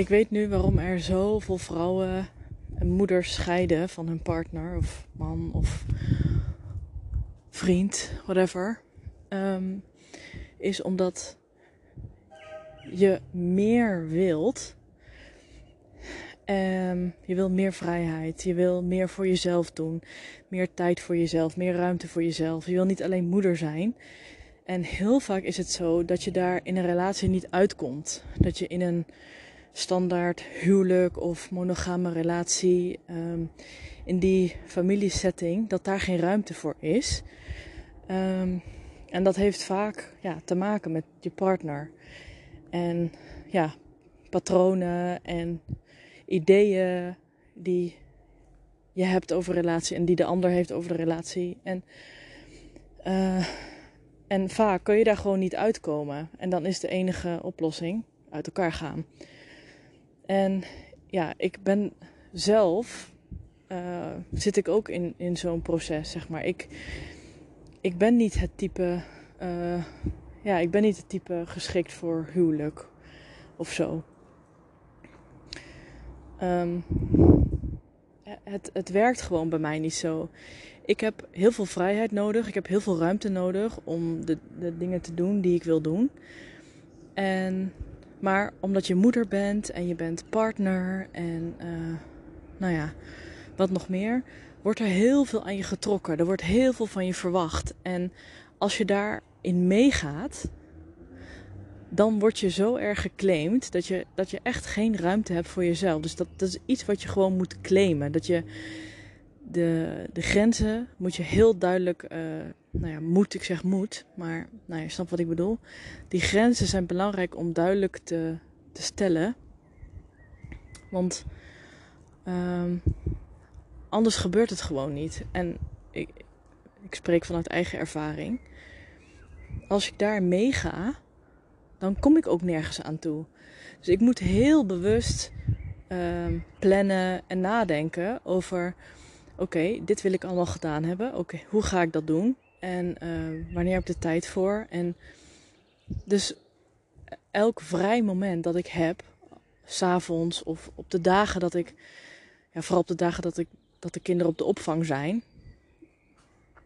Ik weet nu waarom er zoveel vrouwen en moeders scheiden van hun partner of man of vriend, whatever. Ehm, is omdat je meer wilt. Um, je wil meer vrijheid. Je wil meer voor jezelf doen. Meer tijd voor jezelf. Meer ruimte voor jezelf. Je wil niet alleen moeder zijn. En heel vaak is het zo dat je daar in een relatie niet uitkomt. Dat je in een standaard huwelijk of monogame relatie, um, in die familiesetting, dat daar geen ruimte voor is. Um, en dat heeft vaak ja, te maken met je partner. En ja, patronen en ideeën die je hebt over relatie en die de ander heeft over de relatie. En, uh, en vaak kun je daar gewoon niet uitkomen. En dan is de enige oplossing uit elkaar gaan. En ja, ik ben zelf, uh, zit ik ook in, in zo'n proces, zeg maar. Ik, ik ben niet het type, uh, ja, ik ben niet het type geschikt voor huwelijk of zo. Um, het, het werkt gewoon bij mij niet zo. Ik heb heel veel vrijheid nodig. Ik heb heel veel ruimte nodig om de, de dingen te doen die ik wil doen. En maar omdat je moeder bent en je bent partner en uh, nou ja, wat nog meer, wordt er heel veel aan je getrokken. Er wordt heel veel van je verwacht. En als je daarin meegaat, dan word je zo erg geclaimd dat je, dat je echt geen ruimte hebt voor jezelf. Dus dat, dat is iets wat je gewoon moet claimen. Dat je de, de grenzen moet je heel duidelijk, uh, nou ja, moet, ik zeg moet, maar nou, je snapt wat ik bedoel. Die grenzen zijn belangrijk om duidelijk te, te stellen. Want um, anders gebeurt het gewoon niet. En ik, ik spreek vanuit eigen ervaring. Als ik daar meega, dan kom ik ook nergens aan toe. Dus ik moet heel bewust um, plannen en nadenken over oké, dit wil ik allemaal gedaan hebben. Oké, hoe ga ik dat doen? En uh, wanneer heb ik de tijd voor? En dus elk vrij moment dat ik heb, s'avonds of op de dagen dat ik, ja, vooral op de dagen dat, ik, dat de kinderen op de opvang zijn,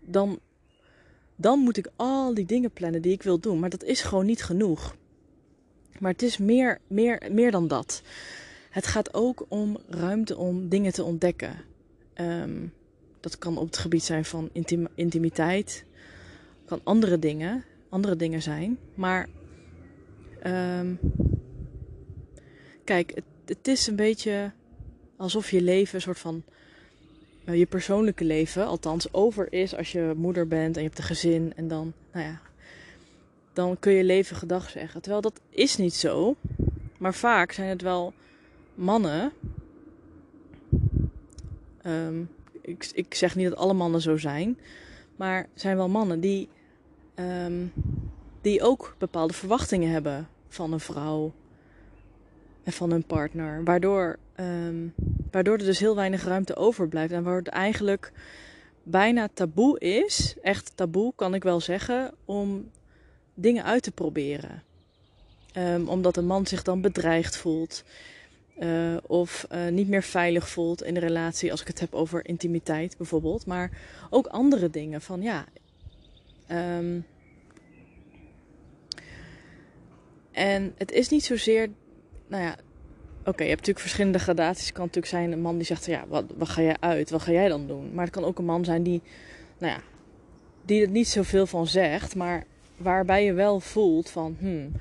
dan, dan moet ik al die dingen plannen die ik wil doen. Maar dat is gewoon niet genoeg. Maar het is meer, meer, meer dan dat. Het gaat ook om ruimte om dingen te ontdekken. Um, dat kan op het gebied zijn van intim intimiteit. Kan andere dingen, andere dingen zijn. Maar um, kijk, het, het, is een beetje alsof je leven een soort van uh, je persoonlijke leven, althans over is als je moeder bent en je hebt een gezin en dan, nou ja, dan kun je leven gedag zeggen. Terwijl dat is niet zo. Maar vaak zijn het wel mannen Um, ik, ik zeg niet dat alle mannen zo zijn. Maar er zijn wel mannen die, um, die ook bepaalde verwachtingen hebben van een vrouw en van hun partner. Waardoor, um, waardoor er dus heel weinig ruimte overblijft. En waardoor het eigenlijk bijna taboe is, echt taboe kan ik wel zeggen, om dingen uit te proberen. Um, omdat een man zich dan bedreigd voelt. Uh, of uh, niet meer veilig voelt in de relatie, als ik het heb over intimiteit bijvoorbeeld. Maar ook andere dingen van ja. Um, en het is niet zozeer, nou ja, oké, je hebt natuurlijk verschillende gradaties. Het kan natuurlijk zijn een man die zegt, ja, wat, wat ga jij uit? Wat ga jij dan doen? Maar het kan ook een man zijn die, nou ja, die er niet zoveel van zegt, maar waarbij je wel voelt van, hmm,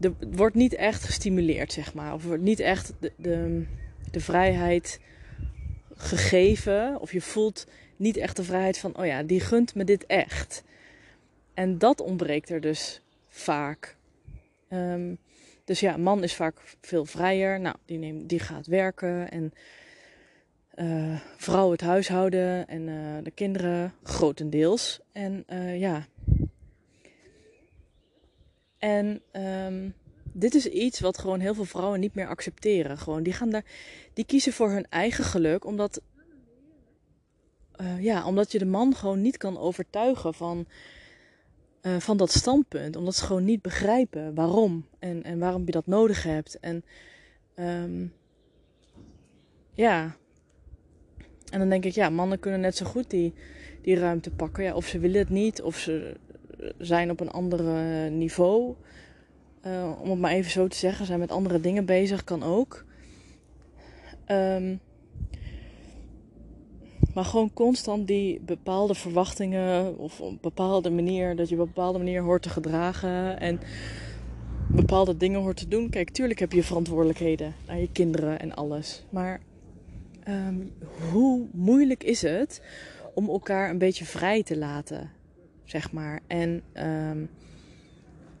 er wordt niet echt gestimuleerd, zeg maar. Of wordt niet echt de, de, de vrijheid gegeven. Of je voelt niet echt de vrijheid van, oh ja, die gunt me dit echt. En dat ontbreekt er dus vaak. Um, dus ja, man is vaak veel vrijer. Nou, die, neemt, die gaat werken en uh, vrouw het huishouden en uh, de kinderen grotendeels. En uh, ja, en um, dit is iets wat gewoon heel veel vrouwen niet meer accepteren. Gewoon, die, gaan daar, die kiezen voor hun eigen geluk, omdat, uh, ja, omdat je de man gewoon niet kan overtuigen van, uh, van dat standpunt. Omdat ze gewoon niet begrijpen waarom en, en waarom je dat nodig hebt. En ehm, ja. En dan denk ik, ja, mannen kunnen net zo goed die, die ruimte pakken. Ja, of ze willen het niet, of ze zijn op een ander niveau. Uh, om het maar even zo te zeggen, zijn met andere dingen bezig, kan ook. Um, maar gewoon constant die bepaalde verwachtingen of op een bepaalde manier, dat je op een bepaalde manier hoort te gedragen en bepaalde dingen hoort te doen. Kijk, tuurlijk heb je verantwoordelijkheden naar je kinderen en alles. Maar um, hoe moeilijk is het om elkaar een beetje vrij te laten, zeg maar. En um,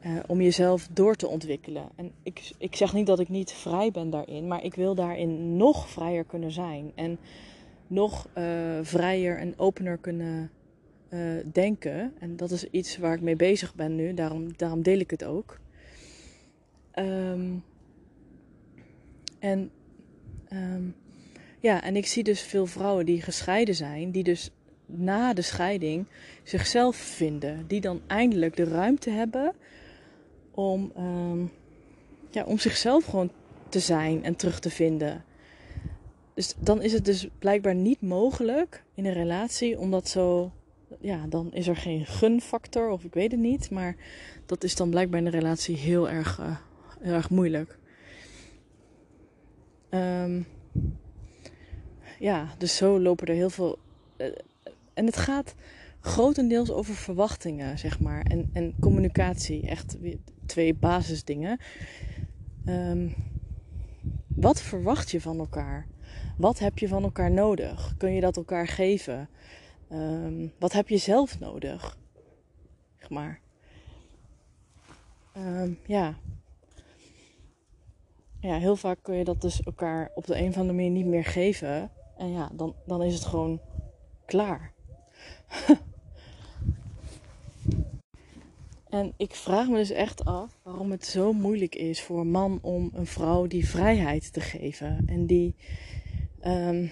uh, om jezelf door te ontwikkelen. En ik, ik zeg niet dat ik niet vrij ben daarin, maar ik wil daarin nog vrijer kunnen zijn. En nog uh, vrijer en opener kunnen uh, denken. En dat is iets waar ik mee bezig ben nu, daarom, daarom deel ik het ook. Um, en um, ja, en ik zie dus veel vrouwen die gescheiden zijn, die dus na de scheiding zichzelf vinden. Die dan eindelijk de ruimte hebben om, um, ja, om zichzelf gewoon te zijn en terug te vinden. Dus dan is het dus blijkbaar niet mogelijk in een relatie, omdat zo, ja, dan is er geen gunfactor of ik weet het niet. Maar dat is dan blijkbaar in een relatie heel erg, uh, heel erg moeilijk. Um, ja, dus zo lopen er heel veel. En het gaat grotendeels over verwachtingen, zeg maar. En, en communicatie. Echt twee basisdingen. Um, wat verwacht je van elkaar? Wat heb je van elkaar nodig? Kun je dat elkaar geven? Um, wat heb je zelf nodig? Zeg maar. Um, ja. Ja, heel vaak kun je dat dus elkaar op de een of andere manier niet meer geven. En ja, dan, dan is het gewoon klaar. en ik vraag me dus echt af waarom het zo moeilijk is voor een man om een vrouw die vrijheid te geven. En die um,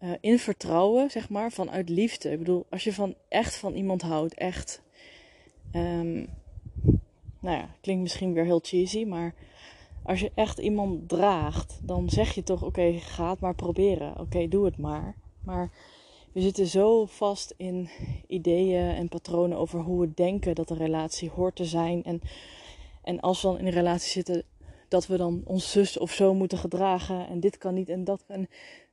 uh, in vertrouwen, zeg maar, vanuit liefde. Ik bedoel, als je van echt van iemand houdt, echt. Um, nou ja, klinkt misschien weer heel cheesy, maar als je echt iemand draagt, dan zeg je toch: oké, ga het maar proberen. Oké, doe het maar. Maar we zitten zo vast in ideeën en patronen over hoe we denken dat een relatie hoort te zijn. En, en als we dan in een relatie zitten, dat we dan ons zus of zo moeten gedragen. En dit kan niet en dat kan.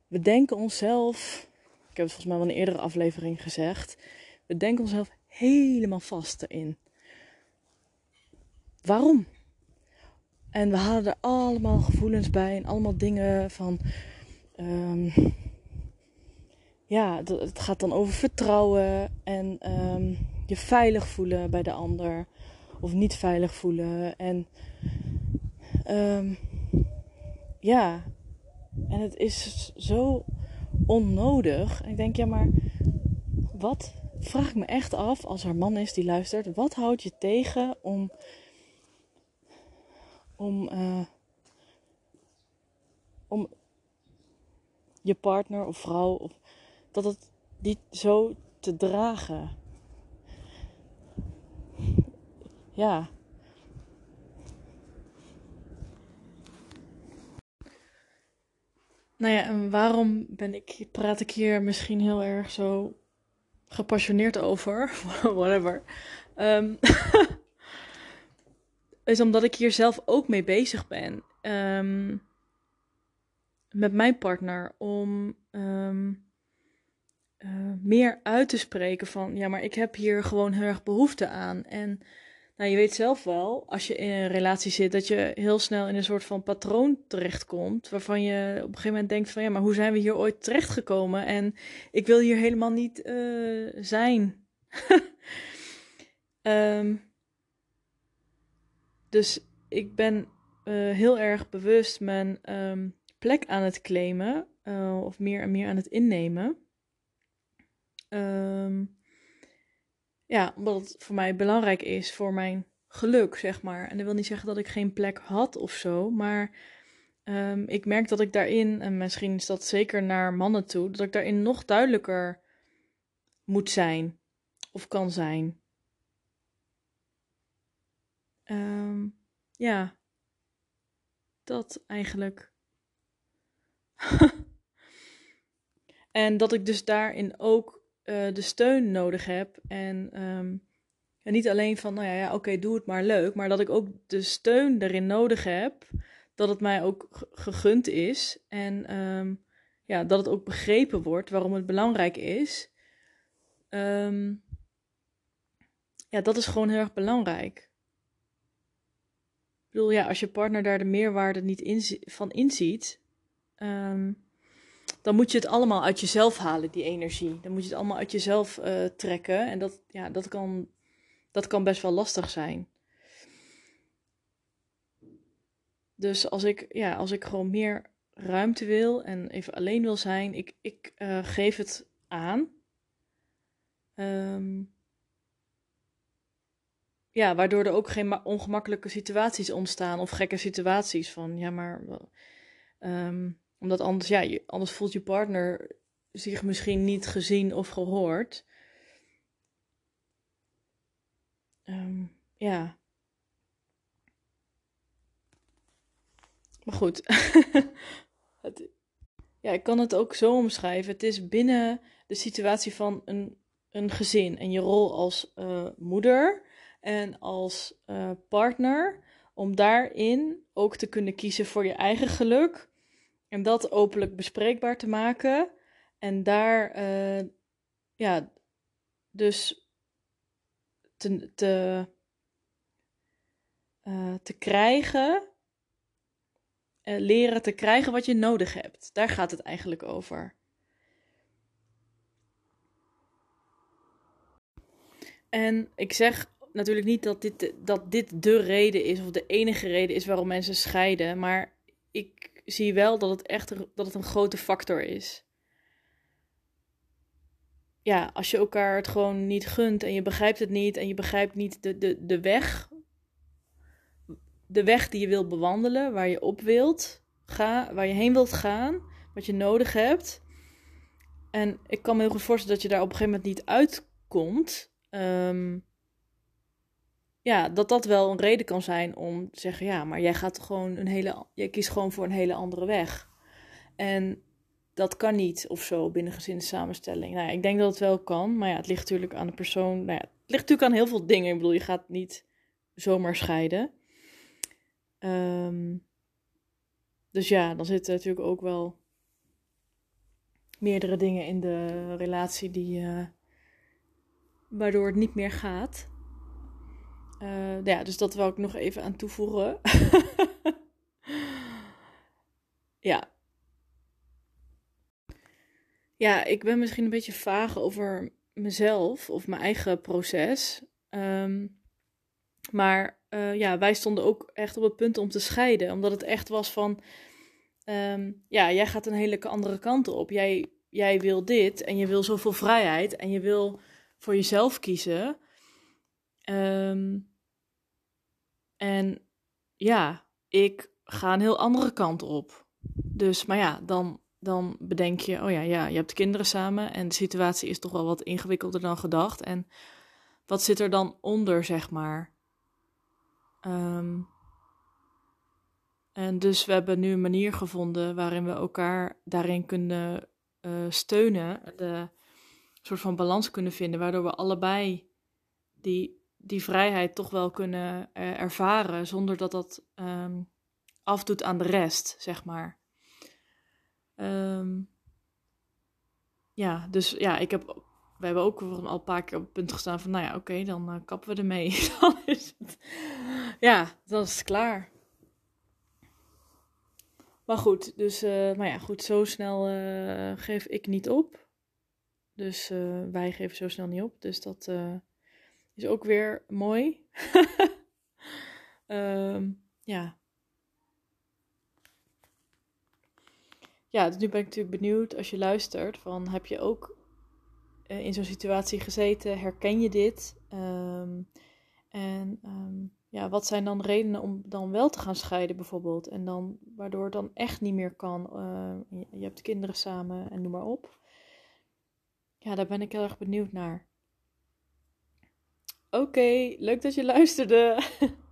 We denken onszelf, ik heb het volgens mij wel in een eerdere aflevering gezegd, we denken onszelf helemaal vast erin. Waarom? En we halen er allemaal gevoelens bij en allemaal dingen van. Um, ja, het gaat dan over vertrouwen en um, je veilig voelen bij de ander of niet veilig voelen. En um, ja, en het is zo onnodig. En ik denk, ja, maar wat vraag ik me echt af als er man is die luistert, wat houdt je tegen om om, uh, om je partner of vrouw of dat het niet zo te dragen. Ja. Nou ja, en waarom ben ik, praat ik hier misschien heel erg zo gepassioneerd over? Whatever. Um, is omdat ik hier zelf ook mee bezig ben. Um, met mijn partner om um, uh, meer uit te spreken van ja, maar ik heb hier gewoon heel erg behoefte aan. En nou, je weet zelf wel, als je in een relatie zit, dat je heel snel in een soort van patroon terechtkomt. Waarvan je op een gegeven moment denkt van ja, maar hoe zijn we hier ooit terechtgekomen? En ik wil hier helemaal niet uh, zijn. um, Dus ik ben uh, heel erg bewust mijn um, plek aan het claimen. Of meer en meer aan het innemen. Um, ja, omdat het voor mij belangrijk is voor mijn geluk, zeg maar. En dat wil niet zeggen dat ik geen plek had of zo. Maar um, ik merk dat ik daarin, en misschien is dat zeker naar mannen toe, dat ik daarin nog duidelijker moet zijn. Of kan zijn. Um, ja. dat eigenlijk. en dat ik dus daarin ook uh, de steun nodig heb. En, um, en niet alleen van, nou ja, ja oké, doe het maar leuk. Maar dat ik ook de steun daarin nodig heb. Dat het mij ook gegund is. En um, ja, dat het ook begrepen wordt waarom het belangrijk is. Um, ja, dat is gewoon heel erg belangrijk. Ik bedoel, ja, als je partner daar de meerwaarde niet in, van inziet, um, dan moet je het allemaal uit jezelf halen, die energie. Dan moet je het allemaal uit jezelf uh, trekken. En dat, ja, dat, kan, dat kan best wel lastig zijn. Dus als ik, ja, als ik gewoon meer ruimte wil en even alleen wil zijn, ik, ik uh, geef het aan. Um, ja, waardoor er ook geen ongemakkelijke situaties ontstaan of gekke situaties van ja, maar um, omdat anders, ja, anders voelt je partner zich misschien niet gezien of gehoord. Um, ja. Maar goed. het, ja, ik kan het ook zo omschrijven. Het is binnen de situatie van een, een gezin en je rol als uh, moeder en als uh, partner, om daarin ook te kunnen kiezen voor je eigen geluk en dat openlijk bespreekbaar te maken en daar, uh, ja, dus te, te, uh, te krijgen, leren te krijgen wat je nodig hebt. Daar gaat het eigenlijk over. En ik zeg natuurlijk niet dat dit, dat dit de reden is of de enige reden is waarom mensen scheiden. Maar ik zie wel dat het echt dat het een grote factor is. Ja, als je elkaar het gewoon niet gunt en je begrijpt het niet en je begrijpt niet de, de, de weg. De weg die je wilt bewandelen, waar je op wilt gaan, waar je heen wilt gaan, wat je nodig hebt. En ik kan me heel goed voorstellen dat je daar op een gegeven moment niet uitkomt. Um, ja, dat dat wel een reden kan zijn om te zeggen: ja, maar jij gaat gewoon een hele. Jij kiest gewoon voor een hele andere weg. En dat kan niet of zo binnen gezinssamenstelling. Nou ja, ik denk dat het wel kan, maar ja, het ligt natuurlijk aan de persoon. Nou ja, het ligt natuurlijk aan heel veel dingen. Ik bedoel, je gaat niet zomaar scheiden. Um, dus ja, dan zitten natuurlijk ook wel meerdere dingen in de relatie die. Uh, waardoor het niet meer gaat. Uh, ja, dus dat wil ik nog even aan toevoegen. ja. Ja, ik ben misschien een beetje vaag over mezelf of mijn eigen proces. Um, maar uh, ja, wij stonden ook echt op het punt om te scheiden. Omdat het echt was van... Um, ja, jij gaat een hele andere kant op. Jij, jij wil dit en je wil zoveel vrijheid en je wil voor jezelf kiezen. Um, en ja, ik ga een heel andere kant op. Dus, maar ja, dan, dan bedenk je, oh ja, ja, je hebt kinderen samen en de situatie is toch wel wat ingewikkelder dan gedacht. En wat zit er dan onder, zeg maar? Um, en dus we hebben nu een manier gevonden waarin we elkaar daarin kunnen uh, steunen, de soort van balans kunnen vinden, waardoor we allebei die die vrijheid toch wel kunnen uh, ervaren zonder dat dat um, afdoet aan de rest, zeg maar. Um, ja, dus ja, ik heb, we hebben ook al een paar keer op het punt gestaan van, nou ja, oké, dan uh, kappen we ermee. dan is het, ja, dan is het klaar. Maar goed, dus, uh, maar ja, goed, zo snel geef ik niet op. Dus wij geven zo snel niet op. Dus dat, is ook weer mooi. um, ja. Ja, dus nu ben ik natuurlijk benieuwd als je luistert van heb je ook uh, in zo'n situatie gezeten? Herken je dit? Um, en um, ja, wat zijn dan redenen om dan wel te gaan scheiden bijvoorbeeld? En dan waardoor het dan echt niet meer kan. Je, je hebt kinderen samen en noem maar op. Ja, daar ben ik heel erg benieuwd naar. Oké, leuk dat je luisterde.